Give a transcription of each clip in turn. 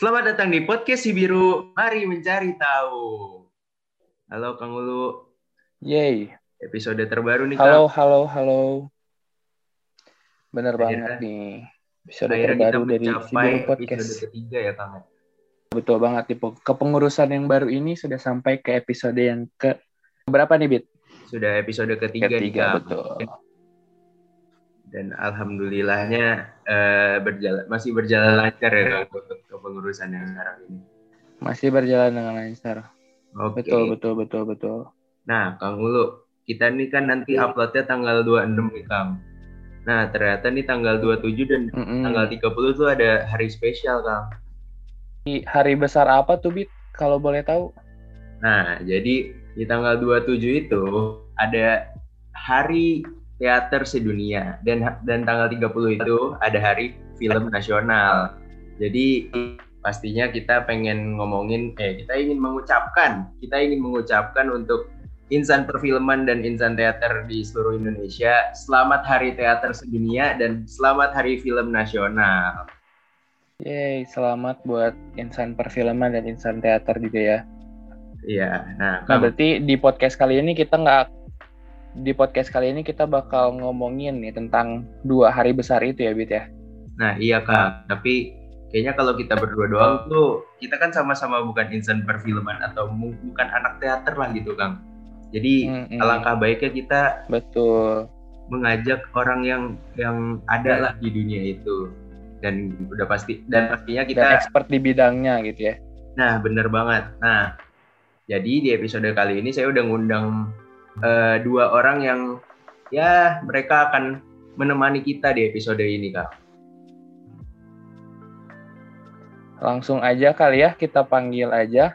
Selamat datang di podcast si biru. Mari mencari tahu. Halo Kang Ulu. Yay. Episode terbaru nih Halo, Kang. halo, halo. Bener Akhirnya- banget nih. Episode terbaru dari Sibiru episode Podcast. ketiga ya Kang. Betul banget nih. Kepengurusan yang baru ini sudah sampai ke episode yang ke berapa nih, Bit? Sudah episode ketiga, nih Ketiga, Kang. betul. Dan alhamdulillahnya eh, berjalan masih berjalan lancar ya Kang untuk kepengurusan yang sekarang ini. Masih berjalan dengan lancar. Oke. Betul, betul, betul, betul. Nah, Kang Ulu, kita nih kan nanti uploadnya tanggal 26 nih Kang. Nah, ternyata nih tanggal 27 dan Mm-mm. tanggal 30 tuh ada hari spesial Kang. Di hari besar apa tuh, Bit? Kalau boleh tahu? Nah, jadi di tanggal 27 itu ada Hari Teater Sedunia dan dan tanggal 30 itu ada Hari Film Nasional. Jadi pastinya kita pengen ngomongin eh kita ingin mengucapkan, kita ingin mengucapkan untuk insan perfilman dan insan teater di seluruh Indonesia, selamat Hari Teater Sedunia dan selamat Hari Film Nasional. Yeay, selamat buat insan perfilman dan insan teater juga ya. Iya, nah, Nah, berarti di podcast kali ini kita nggak di podcast kali ini kita bakal ngomongin nih tentang dua hari besar itu ya, Bit ya. Nah iya kak, tapi kayaknya kalau kita berdua doang tuh kita kan sama-sama bukan insan perfilman atau bukan anak teater lah gitu kang. Jadi Mm-mm. alangkah baiknya kita Betul. mengajak orang yang yang ada lah di dunia itu dan udah pasti dan pastinya kita Dan expert di bidangnya gitu ya. nah bener banget. Nah jadi di episode kali ini saya udah ngundang eh, dua orang yang ya mereka akan menemani kita di episode ini kak. Langsung aja kali ya kita panggil aja.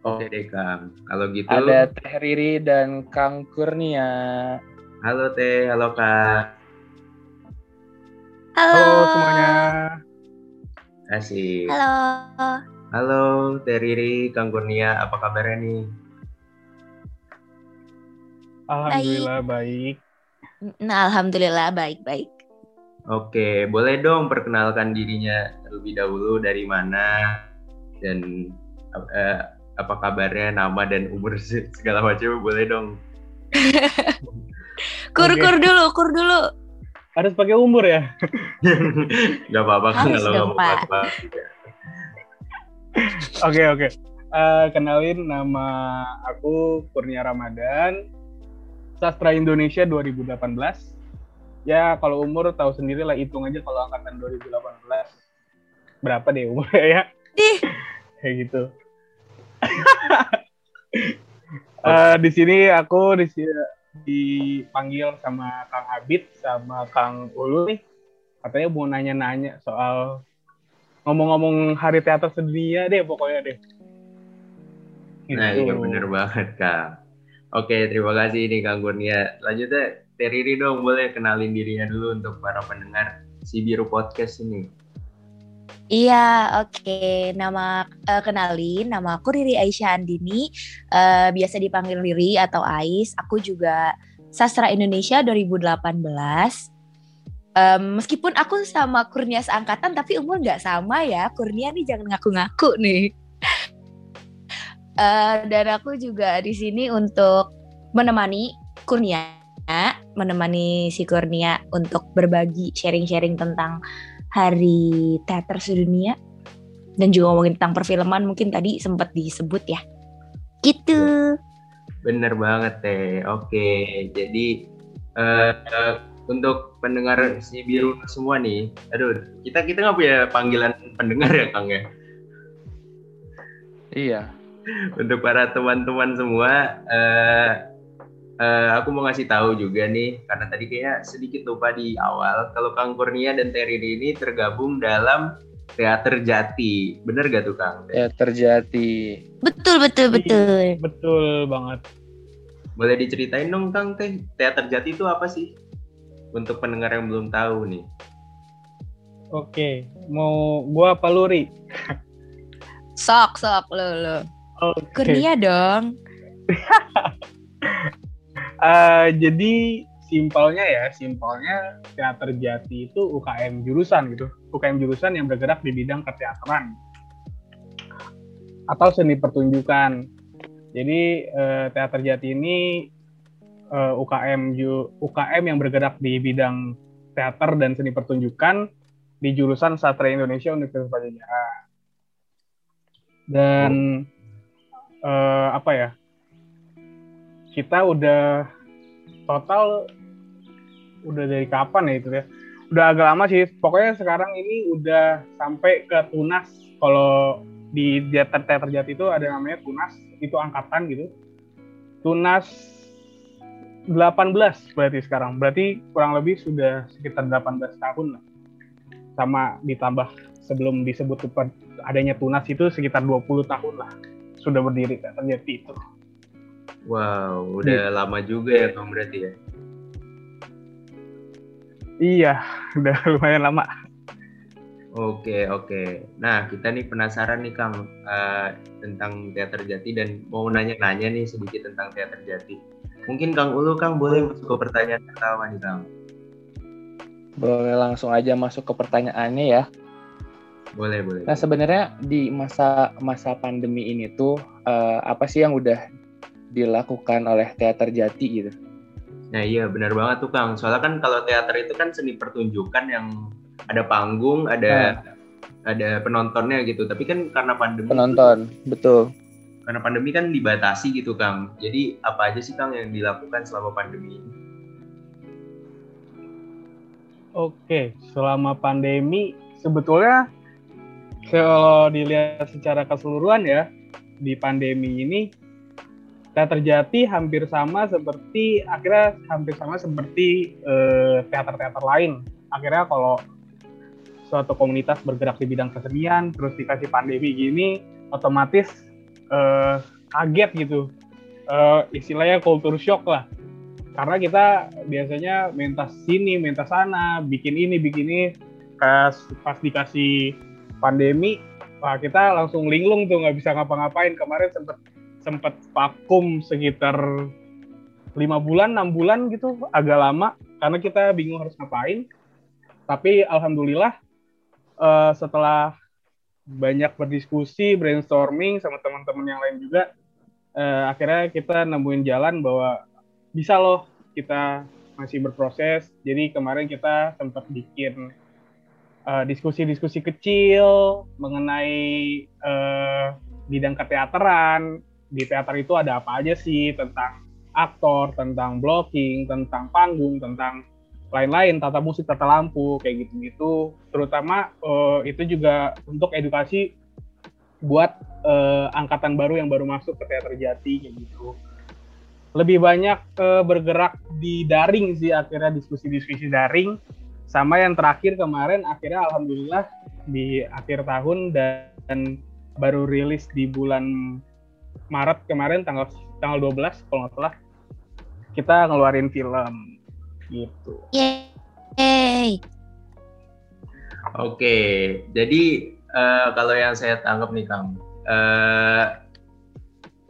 Oke deh kang, kalau gitu. Ada Teh Riri dan Kang Kurnia. Halo Teh, halo Kak. Halo. Halo semuanya. Asik. Halo. Halo Teh Riri, Kang Kurnia, apa kabarnya nih? Alhamdulillah baik. Nah, alhamdulillah baik-baik. Oke, boleh dong perkenalkan dirinya terlebih dahulu dari mana dan eh, apa kabarnya, nama dan umur se- segala macam boleh dong. Kur Oke. kur dulu, kur dulu. Harus pakai umur ya? Gak apa-apa kan kalau apa-apa. Oke oke. Eh, kenalin nama aku Kurnia Ramadan. Sastra Indonesia 2018. Ya kalau umur tahu sendiri lah hitung aja kalau angkatan 2018. Berapa deh umurnya ya? Ih. Kayak gitu. Eh, di sini aku di dipanggil sama Kang Abid sama Kang Ulu nih. Katanya mau nanya-nanya soal ngomong-ngomong hari teater sedunia deh pokoknya deh. Nah, Gitu. iya bener banget Kak. Oke, terima kasih nih Kang Kurnia. Lanjutnya Teh Riri dong, boleh kenalin dirinya dulu untuk para pendengar si Biru Podcast ini. Iya, oke. Nama eh, kenalin, nama aku Riri Aisyah Andini. Eh, biasa dipanggil Riri atau Ais. Aku juga sastra Indonesia 2018. Em, meskipun aku sama Kurnia seangkatan, tapi umur nggak sama ya. Kurnia nih jangan ngaku-ngaku nih. Eh, dan aku juga di sini untuk menemani Kurnia, menemani si Kurnia untuk berbagi sharing-sharing tentang Hari Teater Sedunia dan juga ngomongin tentang perfilman mungkin tadi sempat disebut ya. Gitu. Bener banget Teh. Oke, jadi eh, eh, untuk pendengar si Biru semua nih, aduh, kita kita nggak punya panggilan pendengar ya Kang ya. Iya. Untuk para teman-teman semua, eh, eh, aku mau ngasih tahu juga nih, karena tadi kayaknya sedikit lupa di awal, kalau Kang Kurnia dan Terry ini tergabung dalam Teater Jati. Bener gak tuh Kang? Ya terjadi. Betul betul betul. Betul banget. Boleh diceritain dong Kang Teh, Teater Jati itu apa sih? Untuk pendengar yang belum tahu nih. Oke, mau gua apa lu, Ri? Sok sok lo lo. Oke. Kurnia dong. Eh, jadi simpelnya ya, simpelnya teater jati itu UKM jurusan gitu. UKM jurusan yang bergerak di bidang keteateran. atau seni pertunjukan. Jadi uh, teater jati ini uh, UKM UKM yang bergerak di bidang teater dan seni pertunjukan di jurusan Sastra Indonesia Universitas Pajajaran. Dan uh, apa ya? Kita udah total udah dari kapan ya itu ya? Udah agak lama sih. Pokoknya sekarang ini udah sampai ke tunas. Kalau di teater teater jati itu ada namanya tunas, itu angkatan gitu. Tunas 18 berarti sekarang. Berarti kurang lebih sudah sekitar 18 tahun lah sama ditambah sebelum disebut adanya tunas itu sekitar 20 tahun lah sudah berdiri terjadi itu. Wow, udah ya. lama juga ya Kang berarti ya? Iya, udah lumayan lama. Oke, oke. Nah, kita nih penasaran nih Kang uh, tentang teater jati dan mau nanya-nanya nih sedikit tentang teater jati. Mungkin Kang Ulu Kang boleh masuk ke pertanyaan pertama nih Kang. Boleh langsung aja masuk ke pertanyaannya ya. Boleh, boleh. Nah, sebenarnya di masa masa pandemi ini tuh uh, apa sih yang udah dilakukan oleh teater Jati gitu? Nah, iya benar banget tuh Kang. Soalnya kan kalau teater itu kan seni pertunjukan yang ada panggung, ada nah. ada penontonnya gitu. Tapi kan karena pandemi Penonton, itu, betul. Karena pandemi kan dibatasi gitu Kang. Jadi apa aja sih Kang yang dilakukan selama pandemi ini? Oke, selama pandemi sebetulnya kalau dilihat secara keseluruhan ya di pandemi ini teater jati hampir sama seperti akhirnya hampir sama seperti eh, teater-teater lain. Akhirnya kalau suatu komunitas bergerak di bidang kesenian terus dikasih pandemi gini otomatis eh, kaget gitu. Eh, istilahnya culture shock lah karena kita biasanya minta sini, minta sana, bikin ini, bikin ini. Pas, pas dikasih pandemi, wah kita langsung linglung tuh nggak bisa ngapa-ngapain. Kemarin sempet sempet vakum sekitar lima bulan, enam bulan gitu, agak lama karena kita bingung harus ngapain. Tapi alhamdulillah uh, setelah banyak berdiskusi, brainstorming sama teman-teman yang lain juga, uh, akhirnya kita nemuin jalan bahwa bisa loh kita masih berproses. Jadi kemarin kita sempat bikin uh, diskusi-diskusi kecil mengenai uh, bidang keteateran. Di teater itu ada apa aja sih tentang aktor, tentang blocking, tentang panggung, tentang lain-lain, tata musik, tata lampu, kayak gitu-gitu. Terutama uh, itu juga untuk edukasi buat uh, angkatan baru yang baru masuk ke teater jati kayak gitu lebih banyak uh, bergerak di daring sih akhirnya diskusi-diskusi daring sama yang terakhir kemarin akhirnya alhamdulillah di akhir tahun dan baru rilis di bulan Maret kemarin tanggal tanggal 12 kalau nggak salah kita ngeluarin film gitu. Yeay. Oke, jadi uh, kalau yang saya tangkap nih Kang, uh,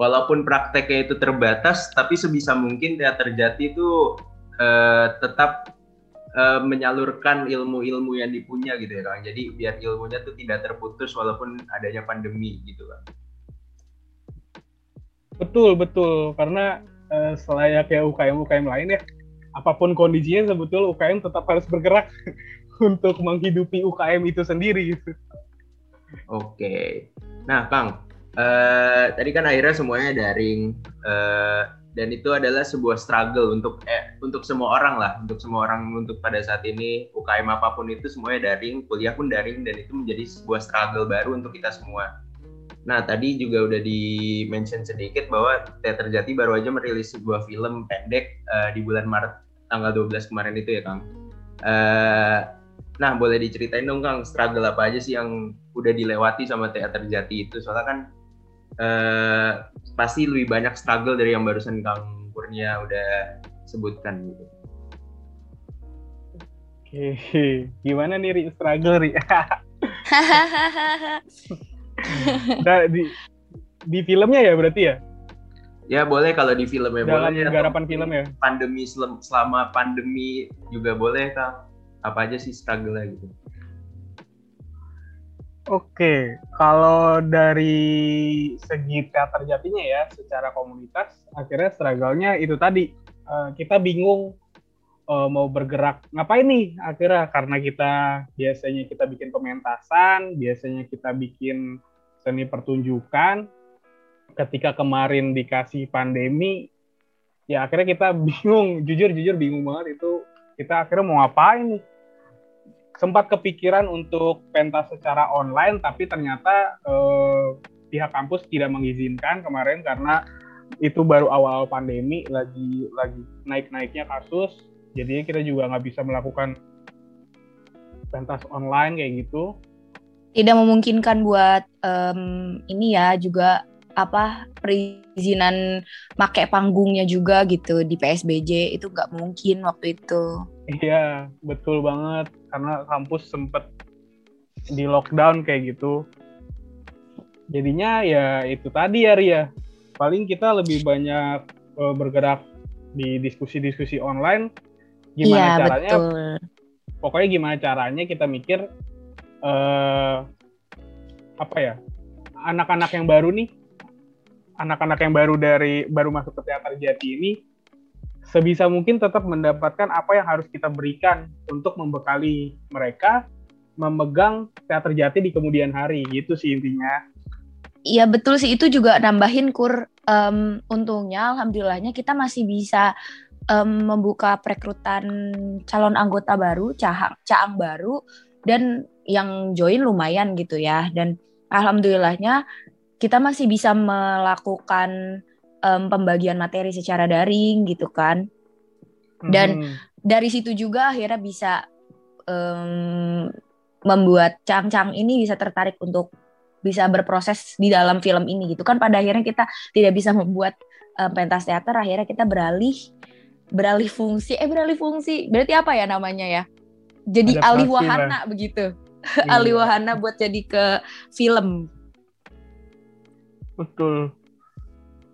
walaupun prakteknya itu terbatas, tapi sebisa mungkin teater jati itu uh, tetap uh, menyalurkan ilmu-ilmu yang dipunya gitu ya Kang. Jadi biar ilmunya tuh tidak terputus walaupun adanya pandemi gitu Kang. Betul, betul. Karena uh, selayaknya UKM-UKM lain ya, apa pun kondisinya sebetulnya UKM tetap harus bergerak untuk menghidupi UKM itu sendiri gitu. Oke. Nah, Kang, uh, tadi kan akhirnya semuanya daring uh, dan itu adalah sebuah struggle untuk eh, untuk semua orang lah. Untuk semua orang untuk pada saat ini UKM apa pun itu semuanya daring kuliah pun daring dan itu menjadi sebuah struggle baru untuk kita semua. Nah tadi juga udah di mention sedikit bahwa Teater Jati baru aja merilis sebuah film pendek uh, di bulan Maret tanggal 12 kemarin itu ya Kang. Uh, nah boleh diceritain dong Kang struggle apa aja sih yang udah dilewati sama Teater Jati itu? Soalnya kan uh, pasti lebih banyak struggle dari yang barusan Kang Kurnia udah sebutkan gitu. Oke, gimana nih Ri struggle Ri? nah, di di filmnya ya berarti ya? Ya boleh kalau di filmnya Dalam boleh. Dalam garapan film ya? Pandemi selama pandemi juga boleh Kang. Apa aja sih struggle-nya gitu? Oke, kalau dari segi teater jatinya ya, secara komunitas, akhirnya struggle-nya itu tadi. Uh, kita bingung uh, mau bergerak ngapain nih akhirnya karena kita biasanya kita bikin pementasan, biasanya kita bikin seni pertunjukan. Ketika kemarin dikasih pandemi, ya akhirnya kita bingung, jujur jujur bingung banget itu kita akhirnya mau ngapain nih sempat kepikiran untuk pentas secara online tapi ternyata eh, pihak kampus tidak mengizinkan kemarin karena itu baru awal pandemi lagi lagi naik naiknya kasus. Jadi kita juga nggak bisa melakukan pentas online kayak gitu. Tidak memungkinkan buat um, ini ya juga apa perizinan make panggungnya juga gitu di PSBJ itu nggak mungkin waktu itu. Iya betul banget karena kampus sempet di lockdown kayak gitu. Jadinya ya itu tadi ya Ria. Paling kita lebih banyak uh, bergerak di diskusi-diskusi online. Gimana iya, caranya? Betul. Pokoknya gimana caranya kita mikir uh, apa ya? Anak-anak yang baru nih anak-anak yang baru dari baru masuk ke teater jati ini sebisa mungkin tetap mendapatkan apa yang harus kita berikan untuk membekali mereka memegang teater jati di kemudian hari. Gitu sih intinya. Iya betul sih. Itu juga nambahin kur. Um, untungnya alhamdulillahnya kita masih bisa um, membuka perekrutan calon anggota baru caang caang baru dan yang join lumayan gitu ya. Dan alhamdulillahnya kita masih bisa melakukan um, pembagian materi secara daring gitu kan. Dan hmm. dari situ juga akhirnya bisa um, membuat cang-cang ini bisa tertarik untuk bisa berproses di dalam film ini gitu kan. Pada akhirnya kita tidak bisa membuat um, pentas teater akhirnya kita beralih beralih fungsi. Eh beralih fungsi. Berarti apa ya namanya ya? Jadi alih wahana begitu. Iya. alih wahana buat jadi ke film betul.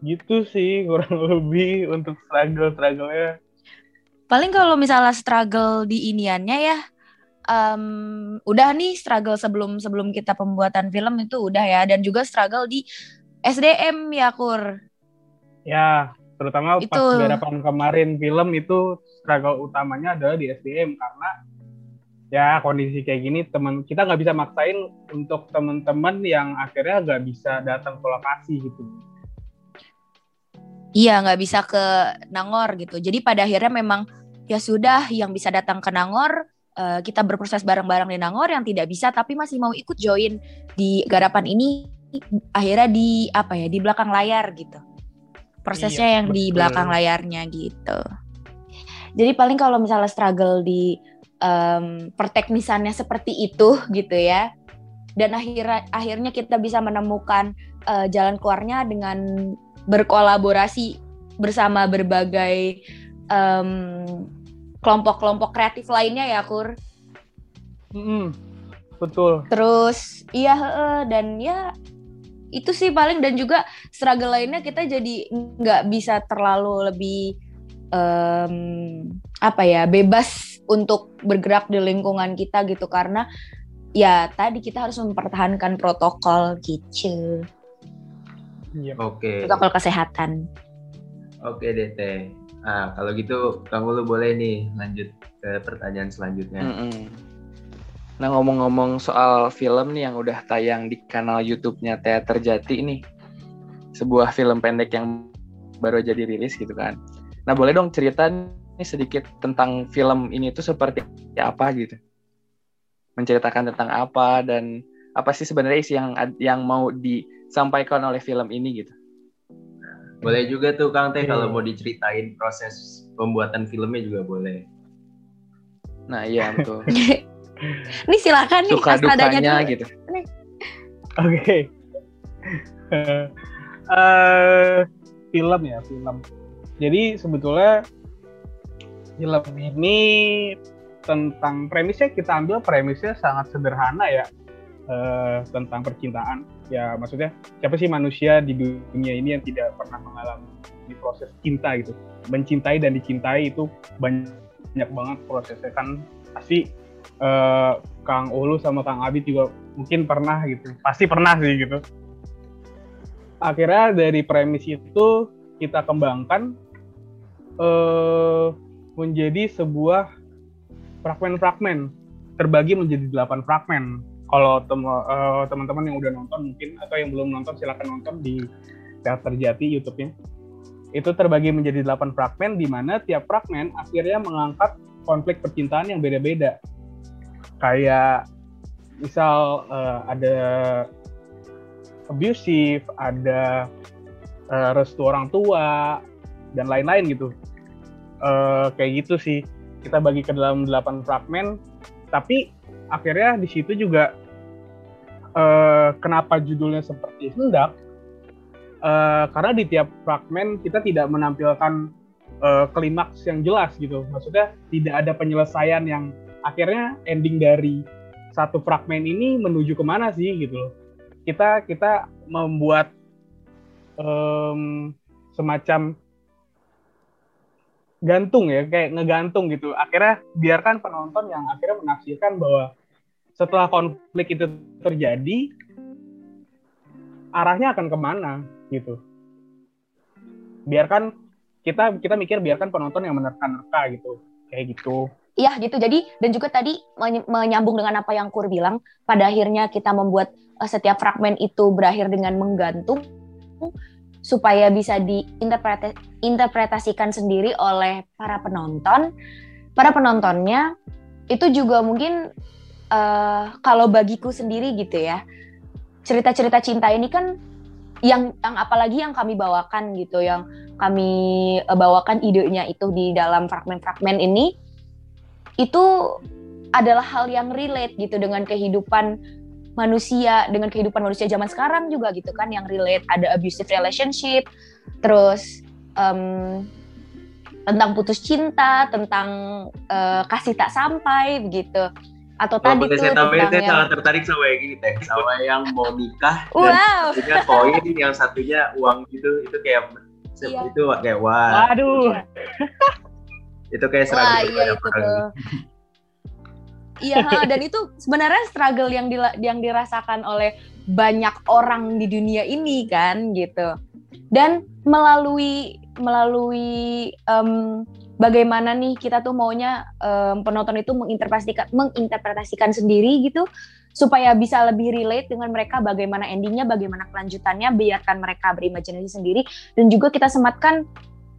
Gitu sih kurang lebih untuk struggle struggle ya paling kalau misalnya struggle di iniannya ya um, udah nih struggle sebelum sebelum kita pembuatan film itu udah ya. Dan juga struggle di SDM ya kur. Ya terutama itu. pas garapan kemarin film itu struggle utamanya adalah di SDM karena ya kondisi kayak gini teman kita nggak bisa maksain untuk teman-teman yang akhirnya nggak bisa datang ke lokasi gitu. Iya nggak bisa ke Nangor gitu. Jadi pada akhirnya memang ya sudah yang bisa datang ke Nangor uh, kita berproses bareng-bareng di Nangor yang tidak bisa tapi masih mau ikut join di garapan ini akhirnya di apa ya di belakang layar gitu. Prosesnya iya, yang betul. di belakang layarnya gitu. Jadi paling kalau misalnya struggle di um, perteknisannya seperti itu gitu ya. Dan akhirnya akhirnya kita bisa menemukan uh, jalan keluarnya dengan berkolaborasi bersama berbagai kelompok-kelompok kreatif lainnya ya kur. Mm, betul. Terus iya dan ya itu sih paling. Dan juga struggle lainnya kita jadi nggak bisa terlalu lebih um, apa ya bebas untuk bergerak di lingkungan kita gitu karena ya tadi kita harus mempertahankan protokol gitu. Yep. Oke. Okay. Protokol kesehatan. Oke, okay, DT. Ah, kalau gitu kamu lu boleh nih lanjut ke pertanyaan selanjutnya. Mm -mm. Nah ngomong-ngomong soal film nih yang udah tayang di kanal YouTube-nya Teater Jati nih, sebuah film pendek yang baru jadi rilis gitu kan. Nah boleh dong cerita ini sedikit tentang film ini tuh seperti apa gitu. Menceritakan tentang apa dan apa sih sebenarnya isi yang yang mau disampaikan oleh film ini gitu. Boleh juga tuh Kang Teh kalau mau diceritain proses pembuatan filmnya juga boleh. Nah iya betul. Ini silakan nih suka dukanya gitu. Oke. Okay. uh, film ya film. Jadi sebetulnya film ini tentang premisnya kita ambil premisnya sangat sederhana ya uh, tentang percintaan. Ya maksudnya siapa sih manusia di dunia ini yang tidak pernah mengalami proses cinta gitu? Mencintai dan dicintai itu banyak banget prosesnya. Kan pasti uh, Kang Ulu sama Kang Abid juga mungkin pernah gitu. Pasti pernah sih gitu. Akhirnya dari premis itu kita kembangkan uh, menjadi sebuah fragmen-fragmen terbagi menjadi delapan fragmen. Kalau uh, teman-teman yang udah nonton mungkin atau yang belum nonton silakan nonton di Teater Jati YouTube-nya. Itu terbagi menjadi delapan fragmen di mana tiap fragmen akhirnya mengangkat konflik percintaan yang beda-beda. Kayak misal uh, ada abusive, ada uh, restu orang tua dan lain-lain gitu. Uh, kayak gitu sih. Kita bagi ke dalam delapan fragmen, tapi akhirnya di situ juga uh, kenapa judulnya seperti hendak? Uh, karena di tiap fragmen kita tidak menampilkan uh, klimaks yang jelas gitu. Maksudnya tidak ada penyelesaian yang akhirnya ending dari satu fragmen ini menuju ke mana sih gitu kita kita membuat um, semacam gantung ya kayak ngegantung gitu. Akhirnya biarkan penonton yang akhirnya menafsirkan bahwa setelah konflik itu terjadi arahnya akan ke mana gitu. Biarkan kita kita mikir biarkan penonton yang menerka-nerka gitu kayak gitu. Iya gitu. Jadi dan juga tadi menyambung dengan apa yang Kur bilang, pada akhirnya kita membuat uh, setiap fragmen itu berakhir dengan menggantung supaya bisa diinterpretasikan sendiri oleh para penonton. Para penontonnya itu juga mungkin uh, kalau bagiku sendiri gitu ya. Cerita-cerita cinta ini kan yang yang apalagi yang kami bawakan gitu, yang kami uh, bawakan idenya itu di dalam fragmen-fragmen ini itu adalah hal yang relate gitu dengan kehidupan manusia dengan kehidupan manusia zaman sekarang juga gitu kan yang relate ada abusive relationship terus um, tentang putus cinta tentang uh, kasih tak sampai begitu atau oh, tadi tuh tentang yang... saya sangat tertarik sama yang gini teh sama yang mau nikah wow. dan satunya koin yang satunya uang gitu itu kayak iya. itu kayak wah waduh itu kayak Wah, iya itu tuh. Iya, dan itu sebenarnya struggle yang di, yang dirasakan oleh banyak orang di dunia ini kan gitu. Dan melalui melalui um, bagaimana nih kita tuh maunya um, penonton itu menginterpretasikan menginterpretasikan sendiri gitu supaya bisa lebih relate dengan mereka bagaimana endingnya, bagaimana kelanjutannya, biarkan mereka berimajinasi sendiri dan juga kita sematkan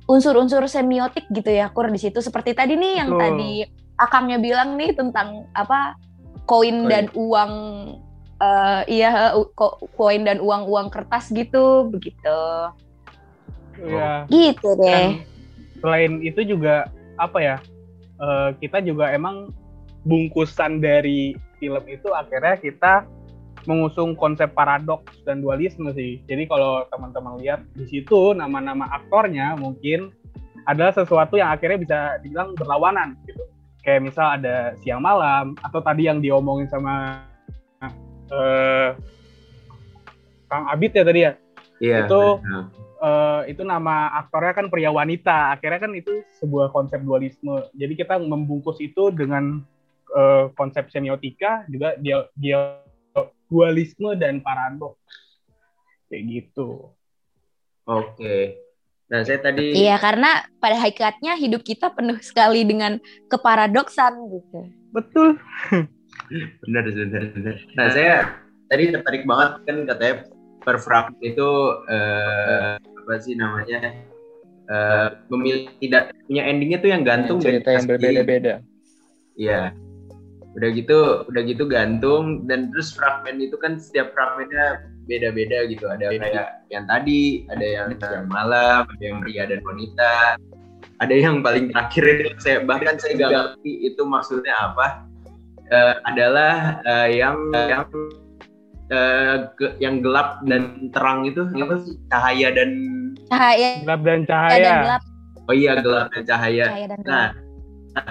unsur-unsur semiotik gitu ya kur di situ seperti tadi nih yang Betul. tadi akangnya bilang nih tentang apa koin dan uang uh, iya koin dan uang-uang kertas gitu begitu ya gitu deh Dan selain itu juga apa ya uh, kita juga emang bungkusan dari film itu akhirnya kita mengusung konsep paradoks dan dualisme sih. Jadi kalau teman-teman lihat di situ nama-nama aktornya mungkin adalah sesuatu yang akhirnya bisa dibilang berlawanan gitu. Kayak misal ada siang malam atau tadi yang diomongin sama uh, Kang Abid ya tadi ya. Iya. Itu uh, itu nama aktornya kan pria wanita. Akhirnya kan itu sebuah konsep dualisme. Jadi kita membungkus itu dengan uh, konsep semiotika juga dia dia dualisme dan paradoks kayak gitu. Oke. Nah, saya tadi Iya, karena pada hakikatnya hidup kita penuh sekali dengan keparadoksan gitu. Betul. benar, benar, benar. Nah, saya tadi tertarik banget kan katanya per fragment itu eh, apa sih namanya? Eh, memilih tidak punya endingnya tuh yang gantung cerita yang berbeda-beda. Iya udah gitu udah gitu gantung dan terus fragmen itu kan setiap fragmennya beda-beda gitu. Ada kayak yang tadi ada yang yang malam ada yang pria dan wanita. Ada yang paling terakhir itu saya bahkan saya gak ngerti itu maksudnya apa. Uh, adalah uh, yang yang uh, ke, yang gelap dan terang itu apa sih? Cahaya dan cahaya. Gelap dan cahaya dan gelap. oh iya gelap dan cahaya, cahaya dan gelap. nah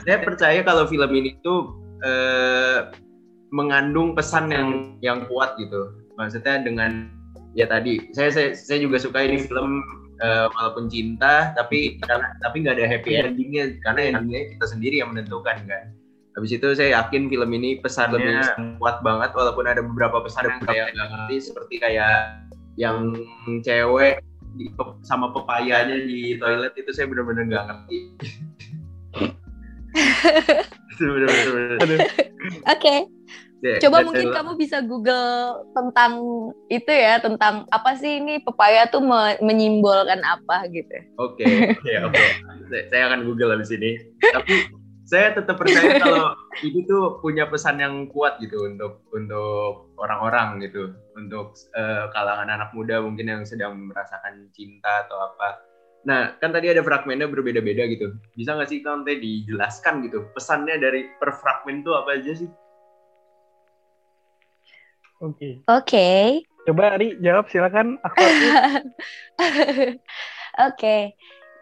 saya percaya kalau film ini tuh eh, mengandung pesan yang yang kuat gitu. Maksudnya dengan ya tadi saya saya, saya juga suka ini film uh, walaupun cinta tapi karena tapi nggak ada happy endingnya karena endingnya kita sendiri yang menentukan kan. Habis itu saya yakin film ini pesannya kuat banget walaupun ada beberapa pesan yang nggak ngerti seperti kayak yang cewek di, sama pepayanya di toilet itu saya benar-benar nggak ngerti. Oke. Coba mungkin kamu bisa Google tentang itu ya, tentang apa sih ini pepaya tuh me menyimbolkan apa gitu. Oke, oke, oke. Saya akan Google habis ini. Tapi saya tetap percaya kalau itu tuh punya pesan yang kuat gitu untuk untuk orang-orang gitu, untuk uh, kalangan anak muda mungkin yang sedang merasakan cinta atau apa. Nah, kan tadi ada fragmennya berbeda-beda gitu. Bisa nggak sih kamu dijelaskan gitu pesannya dari per fragmen itu apa aja sih? Oke. Okay. Oke. Okay. Coba Ari jawab silakan. Aku. Oke. okay.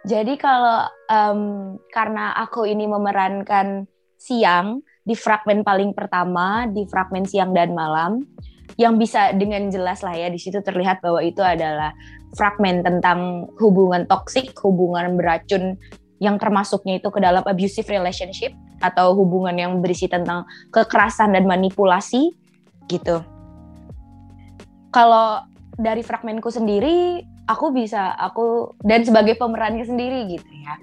Jadi kalau um, karena aku ini memerankan siang di fragmen paling pertama di fragmen siang dan malam yang bisa dengan jelas lah ya di situ terlihat bahwa itu adalah fragmen tentang hubungan toksik, hubungan beracun yang termasuknya itu ke dalam abusive relationship atau hubungan yang berisi tentang kekerasan dan manipulasi gitu kalau dari fragmenku sendiri aku bisa aku dan sebagai pemerannya sendiri gitu ya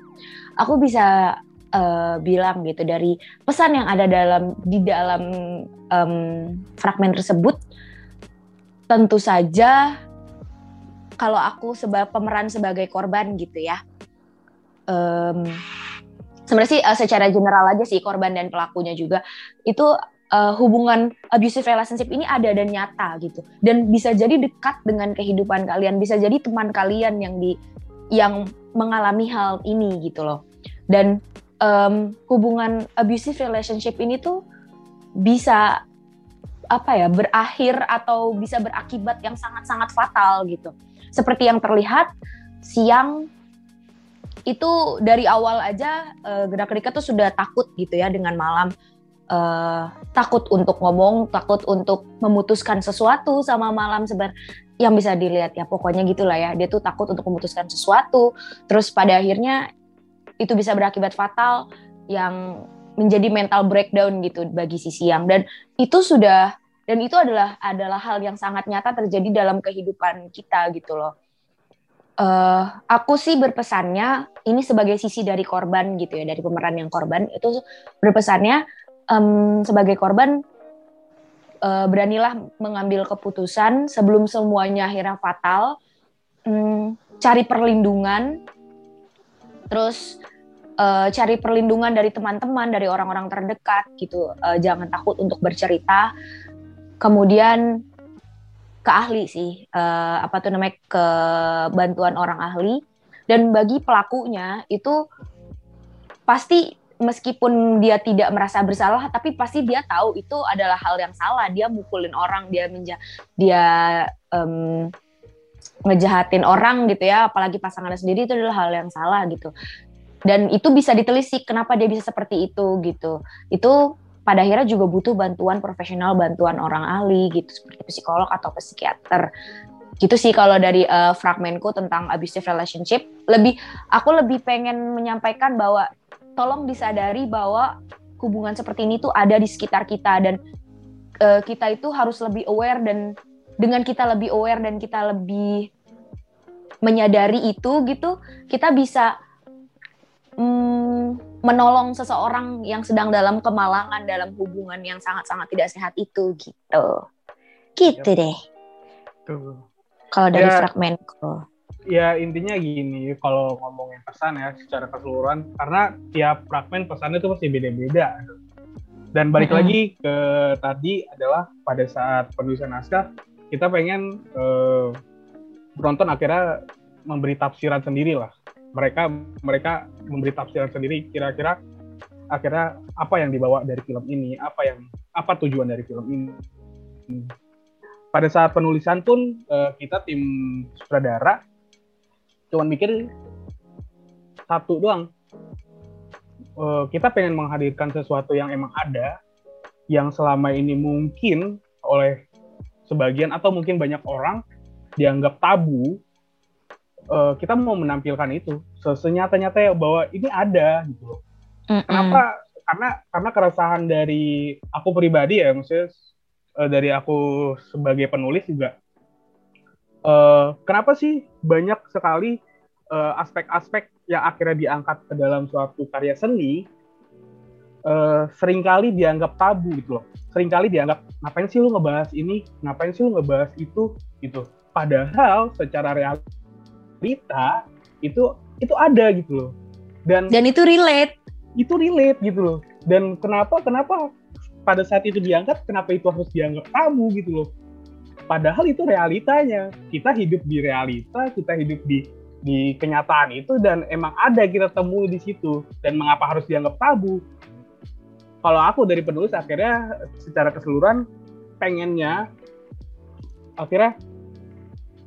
aku bisa uh, bilang gitu dari pesan yang ada dalam di dalam um, fragmen tersebut tentu saja kalau aku sebagai pemeran sebagai korban gitu ya um, sebenarnya sih uh, secara general aja sih korban dan pelakunya juga itu uh, hubungan abusive relationship ini ada dan nyata gitu. Dan bisa jadi dekat dengan kehidupan kalian bisa jadi teman kalian yang di yang mengalami hal ini gitu loh. Dan um, hubungan abusive relationship ini tuh bisa apa ya berakhir atau bisa berakibat yang sangat-sangat fatal gitu. Seperti yang terlihat siang itu dari awal aja uh, gerak gerika tuh sudah takut gitu ya dengan malam uh, takut untuk ngomong, takut untuk memutuskan sesuatu sama malam sebar yang bisa dilihat ya pokoknya gitulah ya. Dia tuh takut untuk memutuskan sesuatu terus pada akhirnya itu bisa berakibat fatal yang menjadi mental breakdown gitu bagi si siang. Dan itu sudah dan itu adalah adalah hal yang sangat nyata terjadi dalam kehidupan kita gitu loh. Uh, aku sih berpesannya ini sebagai sisi dari korban gitu ya dari pemeran yang korban itu berpesannya um, sebagai korban uh, beranilah mengambil keputusan sebelum semuanya akhirnya fatal. Um, cari perlindungan, terus uh, cari perlindungan dari teman-teman, dari orang-orang terdekat gitu. Uh, jangan takut untuk bercerita. Kemudian ke ahli sih, uh, apa tuh namanya ke bantuan orang ahli. Dan bagi pelakunya itu pasti meskipun dia tidak merasa bersalah tapi pasti dia tahu itu adalah hal yang salah. Dia mukulin orang dia menja dia um, ngejahatin orang gitu ya apalagi pasangannya sendiri itu adalah hal yang salah gitu. Dan itu bisa ditelisik kenapa dia bisa seperti itu gitu. Itu pada akhirnya juga butuh bantuan profesional bantuan orang ahli gitu seperti psikolog atau psikiater. Gitu sih kalau dari uh, fragmenku tentang abusive relationship. Lebih aku lebih pengen menyampaikan bahwa tolong disadari bahwa hubungan seperti ini tuh ada di sekitar kita dan uh, kita itu harus lebih aware dan dengan kita lebih aware dan kita lebih menyadari itu gitu kita bisa mm, menolong seseorang yang sedang dalam kemalangan dalam hubungan yang sangat-sangat tidak sehat itu gitu. Gitu ya. deh. Kalau dari ya, fragmenku ya intinya gini kalau ngomongin pesan ya secara keseluruhan karena tiap fragmen pesannya itu pasti beda-beda. Dan balik mm -hmm. lagi ke tadi adalah pada saat penulisan naskah kita pengen uh, penonton akhirnya memberi tafsiran sendiri lah. Mereka mereka memberi tafsiran sendiri kira-kira akhirnya apa yang dibawa dari film ini apa yang apa tujuan dari film ini. Pada saat penulisan pun uh, kita tim sutradara cuman mikir satu doang uh, kita pengen menghadirkan sesuatu yang emang ada yang selama ini mungkin oleh sebagian atau mungkin banyak orang dianggap tabu uh, kita mau menampilkan itu senyata-nyata ya bahwa ini ada gitu loh. Mm -mm. Kenapa karena karena keresahan dari aku pribadi ya maksudnya uh, dari aku sebagai penulis juga uh, kenapa sih banyak sekali aspek-aspek uh, yang akhirnya diangkat ke dalam suatu karya seni uh, sering kali dianggap tabu gitu loh. Seringkali dianggap ngapain sih lu ngebahas ini? Ngapain sih lu ngebahas itu? Gitu. Padahal secara realita itu itu ada gitu loh. Dan dan itu relate. Itu relate gitu loh. Dan kenapa kenapa pada saat itu diangkat kenapa itu harus dianggap tabu gitu loh padahal itu realitanya. Kita hidup di realita kita hidup di di kenyataan itu dan emang ada kita temui di situ. Dan mengapa harus dianggap tabu? Kalau aku dari penulis akhirnya secara keseluruhan pengennya akhirnya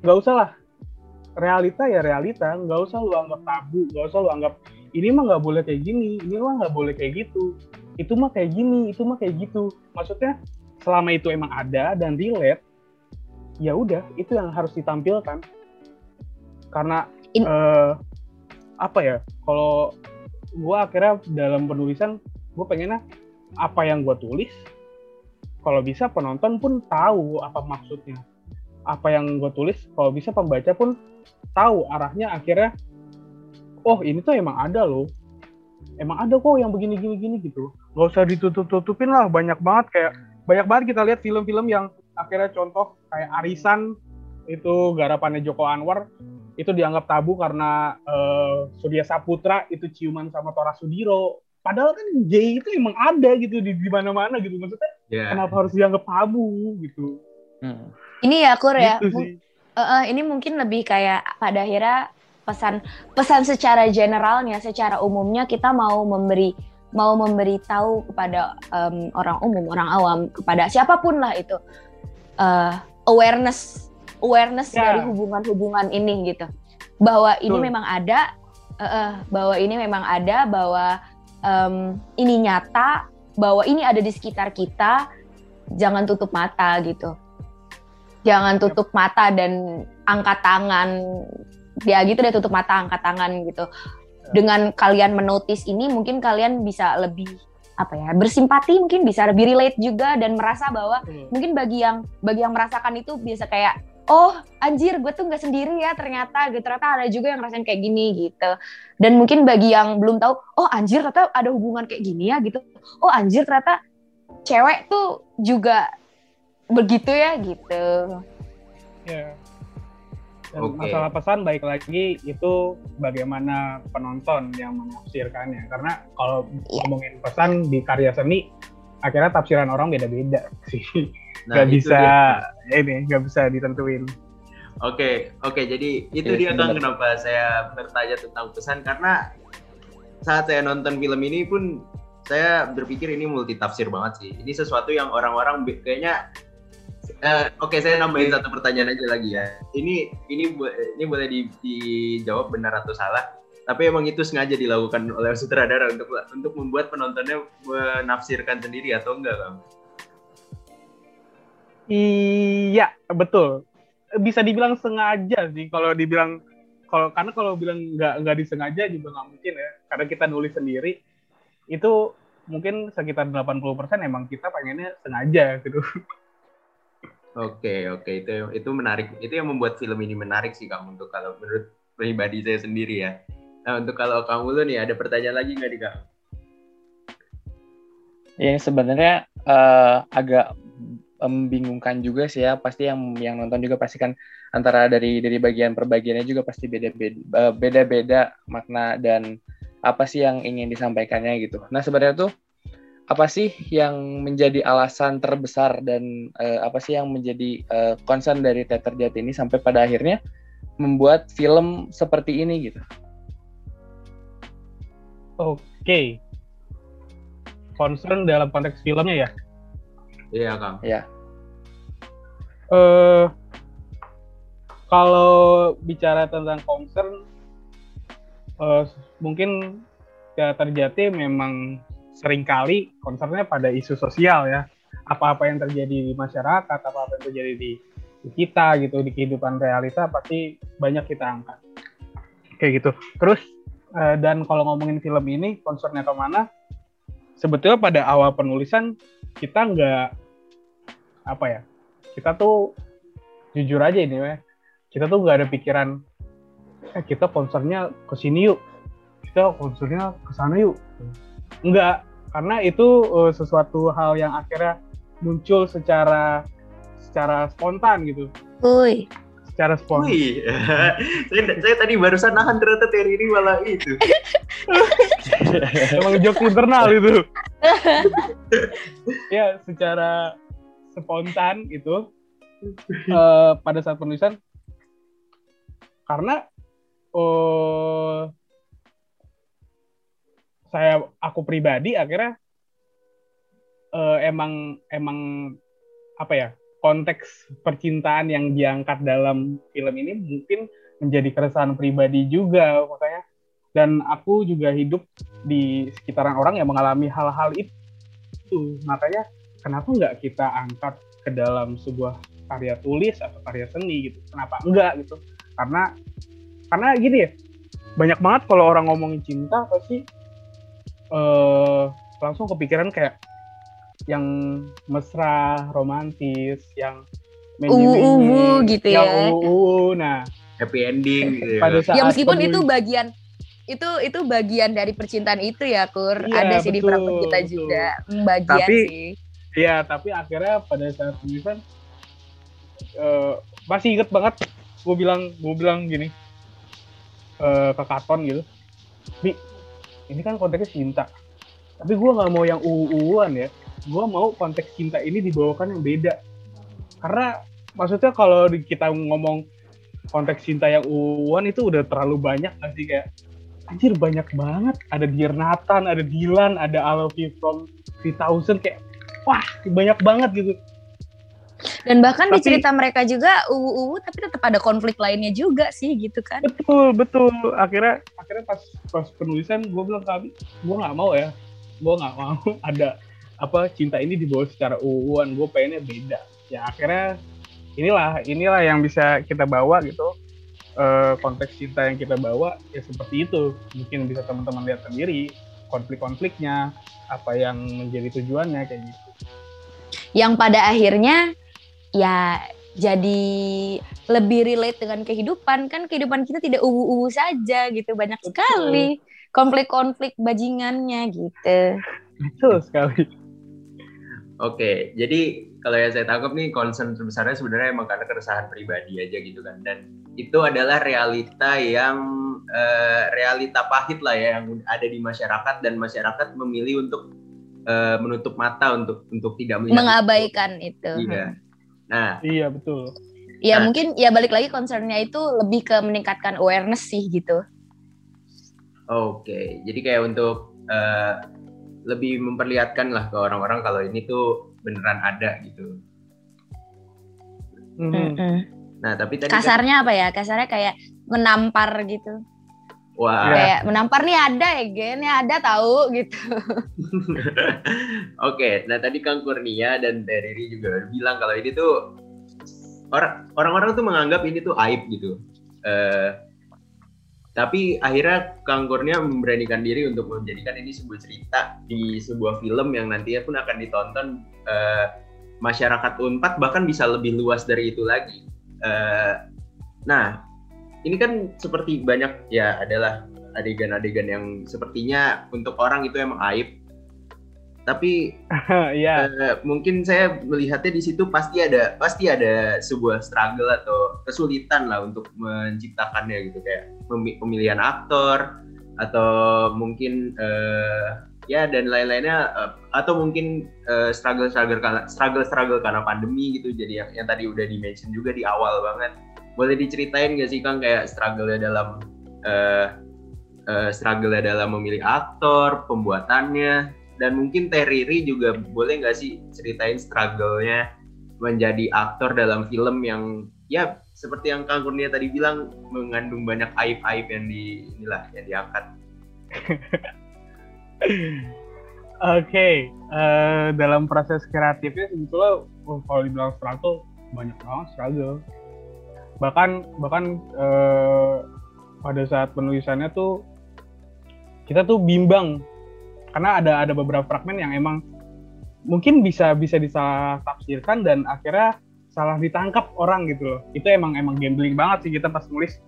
nggak usah lah. Realita ya realita nggak usah lu anggap tabu nggak usah lu anggap ini mah nggak boleh kayak gini ini mah nggak boleh kayak gitu itu mah kayak gini itu mah kayak gitu. Maksudnya selama itu emang ada dan relate ya udah itu yang harus ditampilkan. Karena In... uh, apa ya kalau gue akhirnya dalam penulisan gue pengennya apa yang gue tulis kalau bisa penonton pun tahu apa maksudnya. Apa yang gue tulis kalau bisa pembaca pun tahu arahnya akhirnya oh ini tuh emang ada loh. Emang ada kok yang begini gini gini gitu nggak usah ditutup tutupin lah banyak banget kayak banyak banget kita lihat film-film yang akhirnya contoh kayak Arisan itu garapannya Joko Anwar itu dianggap tabu karena uh, Surya Saputra itu ciuman sama Tora Sudiro. Padahal kan J itu emang ada gitu di, di mana-mana gitu. Maksudnya yeah. kenapa harus dianggap tabu gitu? Hmm. ini ya Kur ya. Gitu uh, uh, ini mungkin lebih kayak pada akhirnya pesan pesan secara generalnya secara umumnya kita mau memberi mau memberitahu kepada um, orang umum orang awam kepada siapa pun lah itu uh, awareness awareness yeah. dari hubungan-hubungan ini gitu. Bahwa ini memang ada uh, uh, bahwa ini memang ada bahwa um, ini nyata bahwa ini ada di sekitar kita jangan tutup mata gitu. Jangan tutup mata dan angkat tangan. Ya gitu deh tutup mata angkat tangan gitu. Dengan kalian menotis ini mungkin kalian bisa lebih apa ya bersimpati mungkin bisa lebih relate juga dan merasa bahwa hmm. mungkin bagi yang bagi yang merasakan itu biasa kayak oh anjir gue tuh nggak sendiri ya ternyata gitu ternyata ada juga yang ngerasain kayak gini gitu dan mungkin bagi yang belum tahu oh anjir ternyata ada hubungan kayak gini ya gitu oh anjir ternyata cewek tuh juga begitu ya gitu yeah. Dan okay. masalah pesan baik lagi itu bagaimana penonton yang menafsirkannya. Karena kalau yeah. ngomongin pesan di karya seni, akhirnya tafsiran orang beda-beda sih. Nah, gak bisa dia. ini, gak bisa ditentuin. Oke, okay, oke. Okay, jadi itu yes, iya, dia kan kenapa saya bertanya tentang pesan karena saat saya nonton film ini pun saya berpikir ini multi tafsir banget sih. Ini sesuatu yang orang-orang kayaknya Uh, Oke, okay, saya nambahin satu pertanyaan aja lagi ya. Ini ini ini boleh di, dijawab benar atau salah. Tapi emang itu sengaja dilakukan oleh sutradara untuk untuk membuat penontonnya menafsirkan sendiri atau enggak, Bang? Iya, betul. Bisa dibilang sengaja sih. Kalau dibilang kalau karena kalau bilang nggak nggak disengaja juga nggak mungkin ya. Karena kita nulis sendiri itu mungkin sekitar 80% emang kita pengennya sengaja gitu. Oke oke itu itu menarik itu yang membuat film ini menarik sih kamu untuk kalau menurut pribadi saya sendiri ya. Nah untuk kalau kamu lu nih ada pertanyaan lagi nggak di kamu? Ya sebenarnya uh, agak membingungkan juga sih ya pasti yang yang nonton juga pasti kan antara dari dari bagian per bagiannya juga pasti beda beda eh, beda beda makna dan apa sih yang ingin disampaikannya gitu. Nah sebenarnya tuh apa sih yang menjadi alasan terbesar dan uh, apa sih yang menjadi uh, concern dari Teater Jati ini sampai pada akhirnya membuat film seperti ini gitu? Oke, okay. concern dalam konteks filmnya ya? Iya kang. Iya. Uh, kalau bicara tentang concern, uh, mungkin Teater Jati memang sering kali concernnya pada isu sosial ya. Apa-apa yang terjadi di masyarakat apa-apa yang terjadi di, di kita gitu di kehidupan realita pasti banyak kita angkat. Kayak gitu. Terus uh, dan kalau ngomongin film ini concernnya ke mana? Sebetulnya pada awal penulisan kita nggak apa ya kita tuh jujur aja ini ya. Kita tuh nggak ada pikiran eh kita konsernya ke sini yuk. Kita konsernya ke sana yuk nggak karena itu uh, sesuatu hal yang akhirnya muncul secara secara spontan gitu Uy. secara spontan Wih, saya, saya tadi barusan nahan ternyata Terry ini malah itu. emang jokes internal itu ya secara spontan itu eh, pada saat penulisan karena eh, saya aku pribadi akhirnya eh, emang emang apa ya konteks percintaan yang diangkat dalam film ini mungkin menjadi keresahan pribadi juga makanya. Dan aku juga hidup di sekitaran orang yang mengalami hal-hal itu. Makanya kenapa nggak kita angkat ke dalam sebuah karya tulis atau karya seni gitu? Kenapa enggak gitu? Karena karena gini ya banyak banget kalau orang ngomongin cinta pasti eh langsung kepikiran kayak yang mesra romantis yang Uwu-uwu gitu yang ya. uwu-uwu. nah Happy ending gitu. pada saat Ya meskipun itu bagian itu itu bagian dari percintaan itu ya Kur. Iya, Ada sih di betul, film kita betul. juga Hmm, bagian Tapi- sih. Iya, tapi akhirnya pada saat penulisan eh masih inget banget gue bilang gue bilang gini eh ke Katon gitu, bi ini kan konteksnya cinta, tapi gue nggak mau yang uu-uan ya, gue mau konteks cinta ini dibawakan yang beda, karena maksudnya kalau kita ngomong konteks cinta yang uuan itu udah terlalu banyak sih kayak anjir banyak banget. Ada Dear Nathan, ada Dylan, ada I Love You From 3000 kayak wah banyak banget gitu Dan bahkan di Tapi- cerita mereka juga uwu-uwu tapi tetap ada konflik lainnya juga sih gitu kan. betul betul. Akhirnya akhirnya pas pas penulisan gue bilang ke Abi gue nggak mau ya. Gue nggak mau ada apa cinta ini dibawa secara uuan gue pengennya beda. Ya akhirnya inilah inilah yang bisa kita bawa gitu. Eh, konteks cinta yang kita bawa ya seperti itu. Mungkin bisa teman-teman lihat sendiri konflik-konfliknya apa yang menjadi tujuannya kayak gitu. Yang pada akhirnya ya jadi lebih relate dengan kehidupan kan kehidupan kita tidak uwu-uwu saja gitu banyak Betul. sekali konflik-konflik bajingannya gitu. betul sekali Oke, jadi kalau yang saya tangkap nih concern terbesarnya sebenarnya emang karena keresahan pribadi aja gitu kan. Dan itu adalah realita yang eh, realita pahit lah ya yang ada di masyarakat dan masyarakat memilih untuk eh, menutup mata untuk untuk tidak melihat. itu. Mengabaikan itu. Iya. Nah, iya betul Ya Nah. mungkin ya balik lagi concernnya itu lebih ke meningkatkan awareness sih gitu. Oke, jadi kayak untuk eh, lebih memperlihatkan lah ke orang-orang kalau ini tuh beneran ada gitu. Mhm. Mm-mm. Nah, tapi tadi kan- Kasarnya apa ya? Kasarnya kayak menampar gitu. Wah, Iya. Kayak menampar nih ada ya, Gen, ya ada tahu gitu. Oke, nah tadi Kang Kurnia dan Teh Riri juga bilang kalau ini tuh orang orang-orang tuh menganggap ini tuh aib gitu. Eh, tapi akhirnya Kang Kurnia memberanikan diri untuk menjadikan ini sebuah cerita di sebuah film yang nantinya pun akan ditonton eh, masyarakat Unpad bahkan bisa lebih luas dari itu lagi. Eh, nah, ini kan seperti banyak ya adalah adegan-adegan yang sepertinya untuk orang itu emang aib. Tapi Iya, Eh, mungkin saya melihatnya di situ pasti ada pasti ada sebuah struggle atau kesulitan lah untuk menciptakannya gitu. Kayak pemi- pemilihan aktor atau mungkin eh, ya dan lain-lainnya eh, atau mungkin struggle struggle karena struggle struggle karena pandemi gitu. Jadi yang, yang tadi udah di mention juga di awal banget boleh diceritain gak sih kang kayak struggle dalam eh eh, struggle dalam memilih aktor pembuatannya dan mungkin Teh Riri juga boleh nggak sih ceritain struggle-nya menjadi aktor dalam film yang ya seperti yang Kang Kurnia tadi bilang mengandung banyak aib-aib yang di inilah yang diangkat. Oke, eh, dalam proses kreatifnya sebetulnya kalau dibilang struggle banyak banget struggle. Bahkan bahkan eh, pada saat penulisannya tuh kita tuh bimbang. Karena ada ada beberapa fragmen yang emang mungkin bisa bisa disalah tafsirkan dan akhirnya salah ditangkap orang gitu loh. Itu emang emang gambling banget sih kita pas nulis.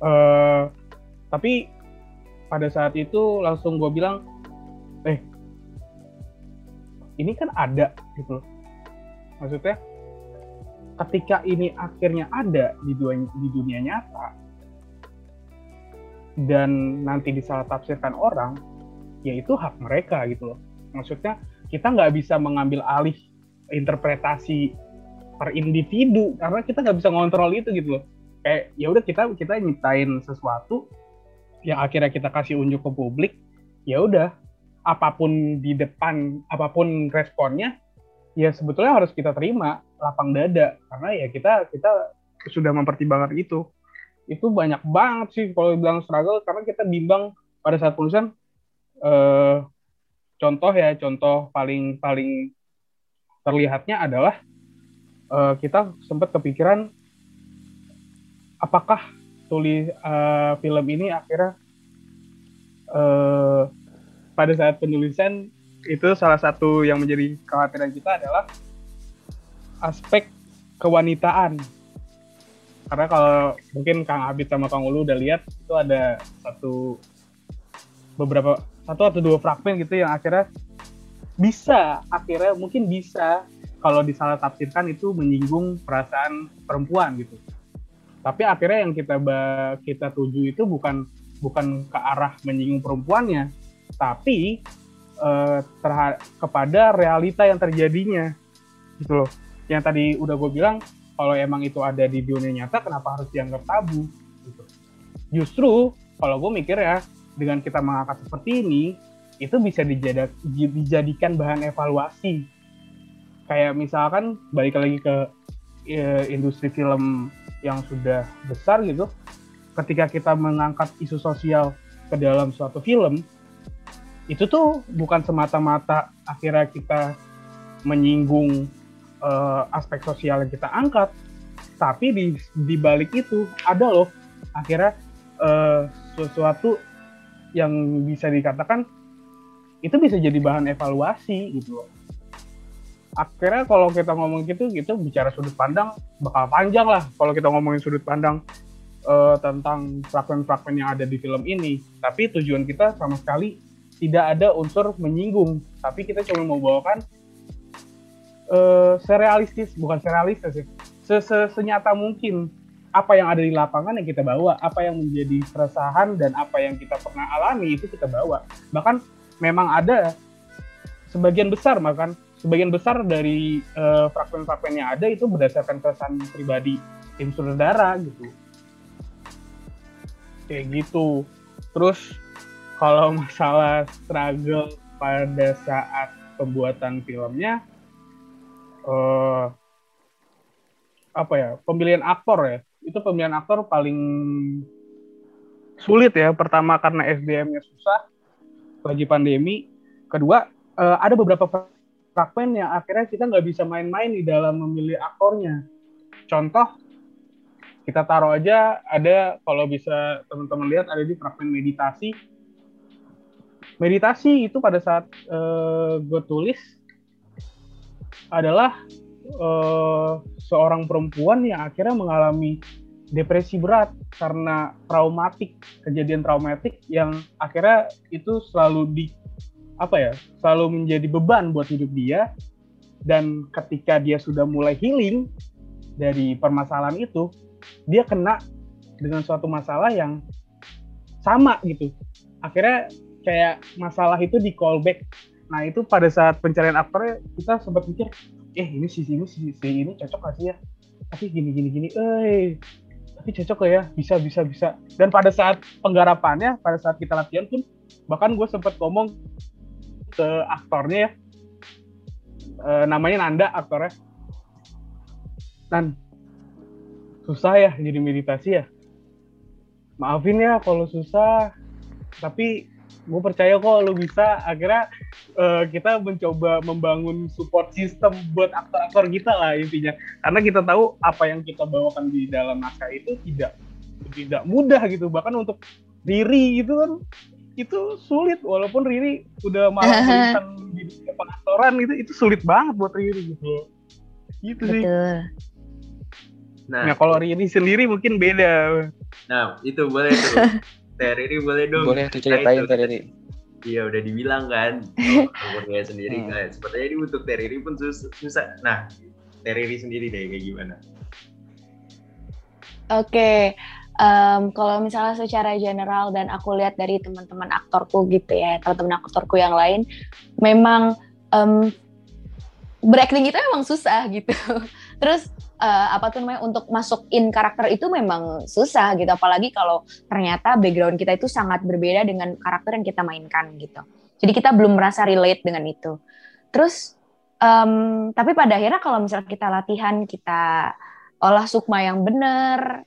Uh, tapi pada saat itu langsung gue bilang eh ini kan ada gitu loh. Maksudnya ketika ini akhirnya ada di dunia, di dunia nyata dan nanti disalah tafsirkan orang ya itu hak mereka gitu loh. Maksudnya kita nggak bisa mengambil alih interpretasi per individu karena kita nggak bisa ngontrol itu gitu loh. Kayak ya udah kita kita nyiptain sesuatu yang akhirnya kita kasih unjuk ke publik ya udah apa pun di depan apa pun responnya ya sebetulnya harus kita terima lapang dada. Karena ya kita kita sudah mempertimbangkan itu. Itu banyak banget sih kalau bilang struggle karena kita bimbang pada saat penulisan eh, contoh ya contoh paling paling terlihatnya adalah eh, kita sempat kepikiran apakah tulis uh, film ini akhirnya uh, pada saat penulisan itu salah satu yang menjadi kekhawatiran kita adalah aspek kewanitaan. Karena kalau mungkin Kang Abid sama Kang Ulu udah lihat itu ada satu beberapa satu atau dua fragmen gitu yang akhirnya bisa akhirnya mungkin bisa kalau disalah tafsirkan itu menyinggung perasaan perempuan gitu. Tapi akhirnya yang kita kita tuju itu bukan bukan ke arah menyinggung perempuannya tapi uh, kepada realita yang terjadinya gitu loh yang tadi udah gue bilang kalau emang itu ada di dunia nyata kenapa harus dianggap tabu gitu. justru kalau gue mikir ya dengan kita mengangkat seperti ini itu bisa dijadak, dijadikan bahan evaluasi kayak misalkan balik lagi ke uh, industri film yang sudah besar gitu ketika kita mengangkat isu sosial ke dalam suatu film itu tuh bukan semata-mata akhirnya kita menyinggung uh, aspek sosial yang kita angkat tapi di di balik itu ada loh akhirnya uh, sesuatu yang bisa dikatakan itu bisa jadi bahan evaluasi gitu loh. Akhirnya kalau kita ngomong gitu gitu bicara sudut pandang bakal panjang lah. Kalau kita ngomongin sudut pandang uh, tentang fragmen-fragmen yang ada di film ini tapi tujuan kita sama sekali tidak ada unsur menyinggung. Tapi kita cuma mau bawakan uh, serealistis bukan serealistis sih. Senyata mungkin apa yang ada di lapangan yang kita bawa apa yang menjadi keresahan dan apa yang kita pernah alami itu kita bawa. Bahkan memang ada sebagian besar bahkan sebagian besar dari uh, fragmen-fragmen yang ada itu berdasarkan kesan pribadi tim saudara gitu. Kayak gitu. Terus kalau masalah struggle pada saat pembuatan filmnya uh, apa ya pemilihan aktor ya itu pemilihan aktor paling sulit ya pertama karena SDM-nya susah lagi pandemi kedua uh, ada beberapa fragmen yang akhirnya kita nggak bisa main-main di dalam memilih aktornya. Contoh, kita taruh aja ada kalau bisa teman-teman lihat ada di fragmen meditasi. Meditasi itu pada saat uh, gue tulis adalah uh, seorang perempuan yang akhirnya mengalami depresi berat karena traumatik kejadian traumatik yang akhirnya itu selalu di apa ya selalu menjadi beban buat hidup dia. Dan ketika dia sudah mulai healing dari permasalahan itu dia kena dengan suatu masalah yang sama gitu. Akhirnya kayak masalah itu di callback nah itu pada saat pencarian aktornya kita sempat mikir eh ini si ini si, si ini cocok gak sih ya? Tapi gini gini gini eh tapi cocok ya? Bisa bisa bisa. Dan pada saat penggarapannya pada saat kita latihan pun bahkan gue sempat ngomong ke aktornya ya. E, namanya Nanda aktornya. Dan susah ya jadi meditasi ya? Maafin ya kalau susah tapi gue percaya kok lo bisa. Akhirnya uh, kita mencoba membangun support system buat aktor-aktor kita lah intinya. Karena kita tahu apa yang kita bawakan di dalam naskah itu tidak tidak mudah gitu. Bahkan untuk diri itu kan itu sulit. Walaupun Riri udah malah di dunia pengaktoran itu itu sulit banget buat Riri gitu. Gitu sih. Betul. Nah, nah kalau Riri sendiri mungkin beda. Nah itu boleh tuh. Teh Riri boleh dong. Boleh diceritain Nah, itu. Teh Riri. Iya udah dibilang kan. Umurnya sendiri Hmm. kan. Sepertinya ini untuk Teh Riri pun sus- susah. Nah, Teh Riri sendiri deh kayak gimana? Oke, em, kalau misalnya secara general dan aku lihat dari teman-teman aktorku gitu ya, teman-teman aktorku yang lain, memang em, berakting itu memang susah gitu. Terus eh, apa tuh namanya untuk masukin karakter itu memang susah gitu, apalagi kalau ternyata background kita itu sangat berbeda dengan karakter yang kita mainkan gitu. Jadi kita belum merasa relate dengan itu. Terus em, tapi pada akhirnya kalau misalnya kita latihan, kita olah sukma yang benar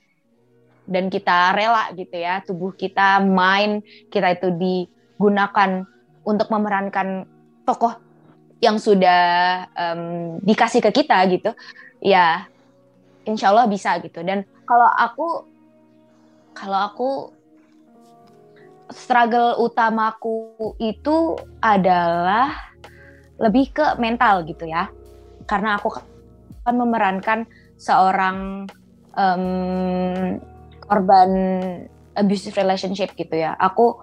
dan kita rela gitu ya tubuh kita main kita itu digunakan untuk memerankan tokoh yang sudah em, dikasih ke kita gitu ya insya Allah bisa gitu dan kalau aku kalau aku struggle utamaku itu adalah lebih ke mental gitu ya karena aku akan memerankan seorang em, korban abusive relationship gitu ya. Aku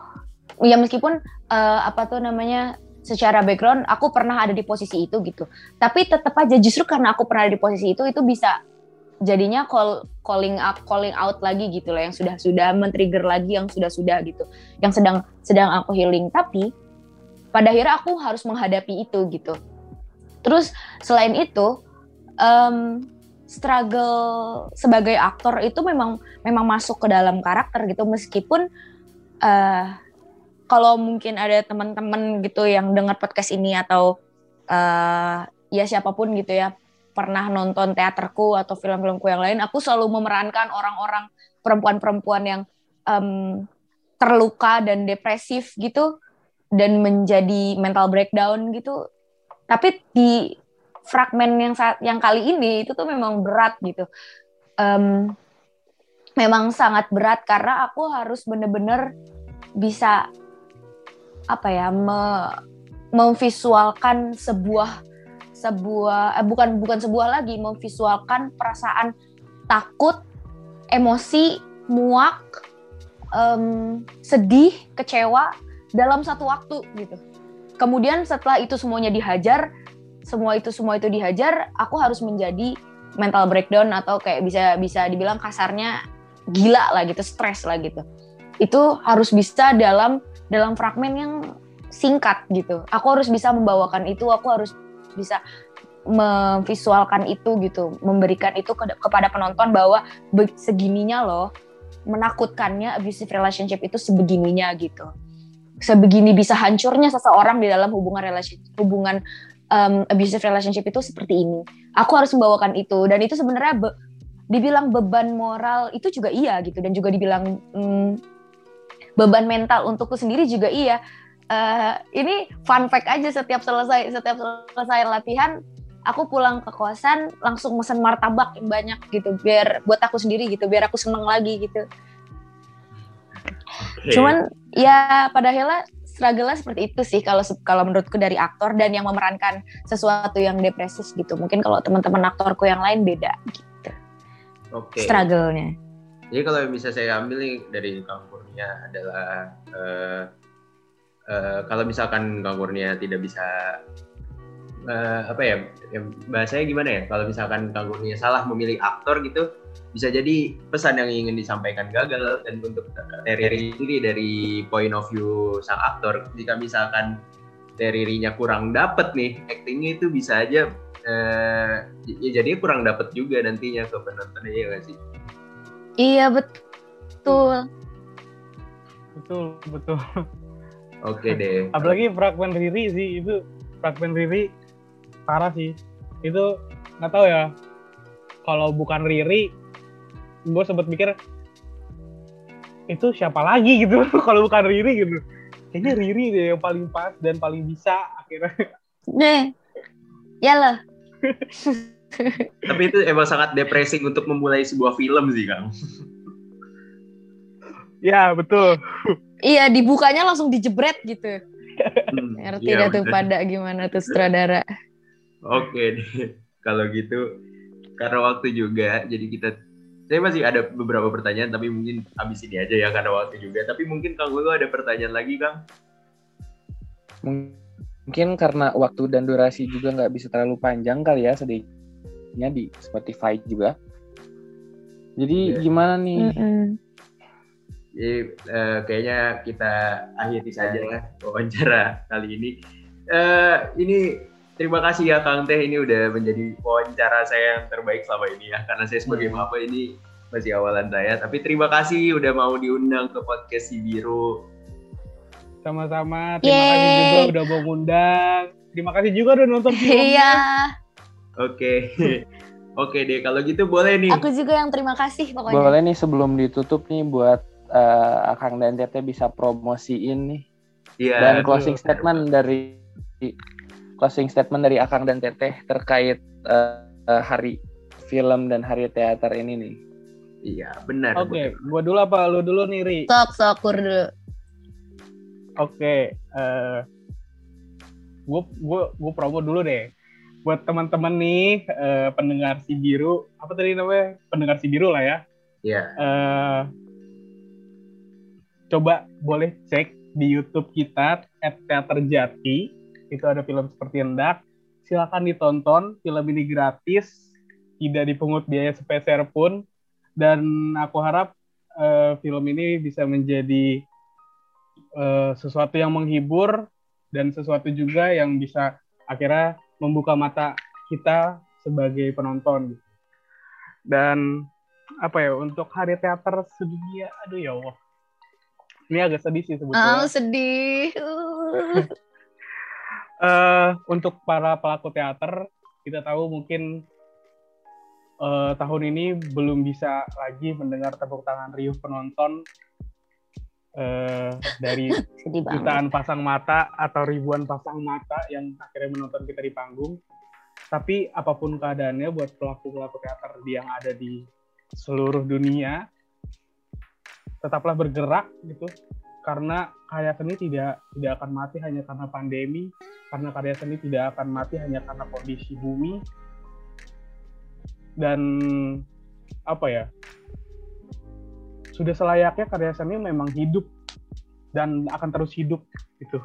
ya meskipun eh, apa tuh namanya secara background aku pernah ada di posisi itu gitu. Tapi tetap aja justru karena aku pernah ada di posisi itu itu bisa jadinya call calling up calling out lagi gitu loh yang sudah sudah men-trigger lagi yang sudah sudah gitu. Yang sedang sedang aku healing tapi pada akhirnya aku harus menghadapi itu gitu. Terus selain itu em, struggle sebagai aktor itu memang memang masuk ke dalam karakter gitu meskipun eh kalau mungkin ada teman-teman gitu yang dengar podcast ini atau eh ya siapa pun gitu ya pernah nonton teaterku atau film-filmku yang lain aku selalu memerankan orang-orang perempuan-perempuan yang em, terluka dan depresif gitu dan menjadi mental breakdown gitu tapi di fragmen yang saat yang kali ini itu tuh memang berat gitu. Em, memang sangat berat karena aku harus bener-bener bisa apa ya me, memvisualkan sebuah sebuah eh, bukan bukan sebuah lagi memvisualkan perasaan takut, emosi, muak, em, sedih, kecewa dalam satu waktu gitu. Kemudian setelah itu semuanya dihajar, semua itu semua itu dihajar, aku harus menjadi mental breakdown atau kayak bisa bisa dibilang kasarnya gila lah gitu, stres lah gitu. Itu harus bisa dalam dalam fragmen yang singkat gitu. Aku harus bisa membawakan itu, aku harus bisa memvisualkan itu gitu, memberikan itu ke- kepada penonton bahwa segininya loh menakutkannya abusive relationship itu sebegininya gitu. Sebegini bisa hancurnya seseorang di dalam hubungan relation hubungan um, abusive relationship itu seperti ini. Aku harus membawakan itu dan itu sebenarnya be- dibilang beban moral itu juga iya gitu dan juga dibilang mm, beban mental untukku sendiri juga iya. Eh, ini fun fact aja setiap selesai setiap selesai latihan aku pulang ke kosan langsung mesen martabak yang banyak gitu biar buat aku sendiri gitu biar aku seneng lagi gitu. Oke. Cuman ya pada akhirnya struggle seperti itu sih kalau kalau menurutku dari aktor dan yang memerankan sesuatu yang depresif gitu. Mungkin kalau teman-teman aktorku yang lain beda gitu. Oke. Struggle-nya. Jadi kalau yang bisa saya ambil nih dari Kang Kurnia adalah eh, eh, kalau misalkan Kang Kurnia tidak bisa eh, apa ya, ya bahasanya gimana ya? Kalau misalkan Kang Kurnia salah memilih aktor gitu, bisa jadi pesan yang ingin disampaikan gagal dan untuk Terry sendiri dari point of view sang aktor, jika misalkan Terry-nya kurang dapet nih actingnya itu bisa aja eh, ya jadinya kurang dapet juga nantinya ke penontonnya ya nggak sih? Iya betul. betul betul Oke deh. apalagi fragmen Riri sih itu fragmen Riri parah sih itu nggak tahu ya kalau bukan Riri gue sempet mikir itu siapa lagi gitu kalau bukan Riri gitu kayaknya Riri deh yang paling pas dan paling bisa akhirnya Nih. Ya loh. Tapi itu emang sangat depressing untuk memulai sebuah film sih, Kang. ya betul Iya, dibukanya langsung dijebret gitu. Hmm, Ngerti dah tuh pada gimana tuh sutradara. Oke. Kalau gitu karena waktu juga jadi kita saya masih ada beberapa pertanyaan tapi mungkin habis ini aja ya karena waktu juga. Tapi mungkin Kang Ulu ada pertanyaan lagi Kang? Mungkin karena waktu dan durasi juga nggak bisa terlalu panjang kali ya sedihnya di Spotify juga. Jadi Iya. gimana nih? Mm-mm. Jadi eh, kayaknya kita akhiri saja ya wawancara kali ini. Eh, ini terima kasih ya Kang Teh ini udah menjadi wawancara saya yang terbaik selama ini ya karena saya sebagai Hmm. apa ini masih awalan saya. Tapi terima kasih udah mau diundang ke podcast si Biru. Sama-sama. Terima kasih Yeay. juga udah mau ngundang. Terima kasih juga udah nonton filmnya. Iya, Oke. Oke deh kalau gitu boleh nih. aku juga yang terima kasih pokoknya. Boleh nih sebelum ditutup nih buat eh, Akang dan Teteh bisa promosiin nih Iya. dan aduh. closing statement dari closing statement dari Akang dan Teteh terkait eh, eh, hari film dan hari teater ini nih. Iya, benar. Oke, benar. gua dulu apa lu dulu nih, Ri? Sok, sok, kur dulu. Oke, eh gue gue gue promo dulu deh. Buat teman-teman nih eh, pendengar si biru, apa tadi namanya? Pendengar si biru lah ya. Iya. Eh coba boleh cek di YouTube kita @teater Jati. Itu ada film seperti hendak. Silakan ditonton. Film ini gratis, tidak dipungut biaya sepeser pun. Dan aku harap eh, film ini bisa menjadi eh, sesuatu yang menghibur dan sesuatu juga yang bisa akhirnya membuka mata kita sebagai penonton. Dan apa ya untuk hari teater sedunia, aduh ya Allah. Ini agak sedih sih sebetulnya. Oh, sedih. Uh. Untuk para pelaku teater, kita tahu mungkin eh, tahun ini belum bisa lagi mendengar tepuk tangan riuh penonton eh, dari jutaan pasang mata atau ribuan pasang mata yang akhirnya menonton kita di panggung. Tapi apa pun keadaannya buat pelaku-pelaku teater yang ada di seluruh dunia, tetaplah bergerak gitu. Karena karya seni tidak tidak akan mati hanya karena pandemi, karena karya seni tidak akan mati hanya karena kondisi bumi. Dan apa ya? Sudah selayaknya karya seni memang hidup dan akan terus hidup gitu.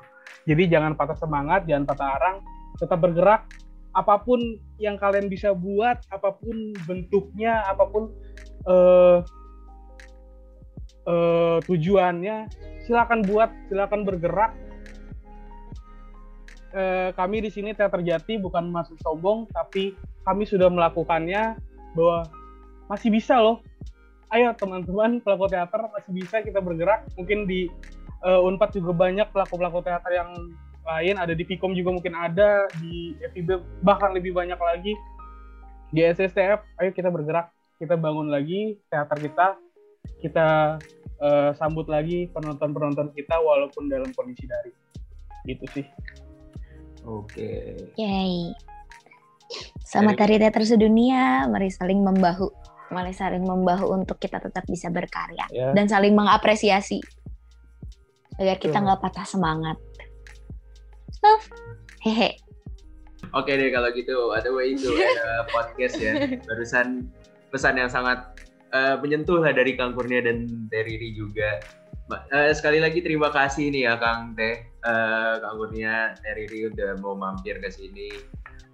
Jadi jangan patah semangat, jangan patah arang, tetap bergerak. Apa pun yang kalian bisa buat, apa pun bentuknya, apa pun eh, eh, tujuannya, silakan buat, silakan bergerak. Eh, kami di sini Teater Jati bukan masuk sombong, tapi kami sudah melakukannya bahwa masih bisa loh. Ayo teman-teman pelaku teater masih bisa kita bergerak. Mungkin di eh, Unpad juga banyak pelaku-pelaku teater yang lain, ada di Vkom juga mungkin ada, di FIB bahkan lebih banyak lagi. Di SSTF, ayo kita bergerak, kita bangun lagi teater kita, kita eh, sambut lagi penonton-penonton kita walaupun dalam kondisi daring. Gitu sih. Oke. Yay. Selamat Hari Teater Sedunia. Mari saling membahu. Mari saling membahu untuk kita tetap bisa berkarya. Ya. Dan saling mengapresiasi. Agar kita nggak patah semangat. Love. Hehe. Oke deh kalau gitu, ada way itu ada podcast ya. Barusan pesan yang sangat eh, menyentuh lah dari Kang Kurnia dan Teriri juga. Eh, sekali lagi terima kasih nih ya Kang Teh, eh, Kang Kurnia, Teriri udah mau mampir ke sini.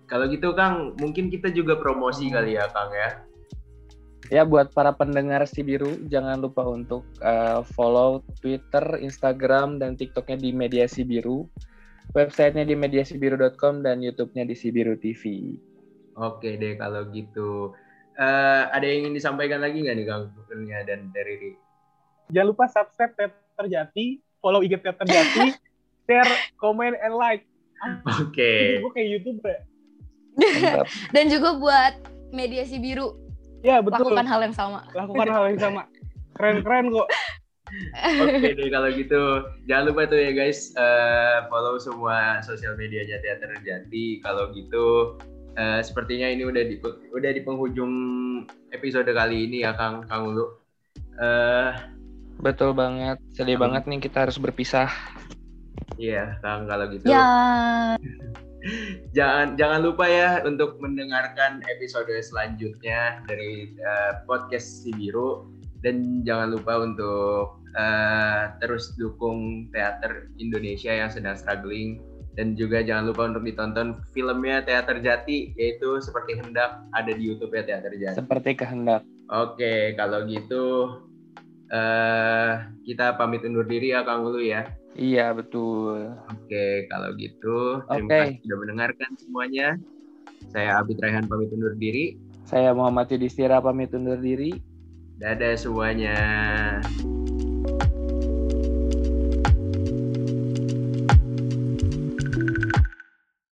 Kalau gitu Kang, mungkin kita juga promosi kali ya Kang ya. Ya buat para pendengar si biru jangan lupa untuk eh, follow Twitter, Instagram dan TikToknya di Media Si Biru. Websitenya di mediasibiru.com dan YouTube-nya di Sibiru TV. Oke deh kalau gitu. Eh, ada yang ingin disampaikan lagi nggak nih Kang Kurnia dan Teriri? Jangan lupa subscribe Teater Jati, follow IG Teater Jati, share, comment, and like. Oke. Gue kayak YouTube ya. Mantap. Dan juga buat mediasi biru. Ya betul. Lakukan hal yang sama. Lakukan hal yang sama. Keren-keren kok. Oke deh kalau gitu jangan lupa tuh ya guys eh, follow semua sosial medianya Teater Jati. Kalau gitu eh, sepertinya ini udah di udah di penghujung episode kali ini ya Kang Kang Ulu. Eh, Betul banget. Sedih Hmm. banget nih kita harus berpisah. Iya, Kang kalau gitu. Ya, Jangan jangan lupa ya untuk mendengarkan episode selanjutnya dari eh, podcast Si Biru dan jangan lupa untuk eh, terus dukung teater Indonesia yang sedang struggling dan juga jangan lupa untuk ditonton filmnya Teater Jati yaitu seperti hendak ada di YouTube ya Teater Jati. Seperti kehendak. Oke, kalau gitu eh kita pamit undur diri ya Kang Ulu ya. Iya, betul. Oke, kalau gitu terima Oke. kasih sudah mendengarkan semuanya. Saya Abid Raihan pamit undur diri. Saya Muhammad Yudhistira pamit undur diri. Dadah semuanya.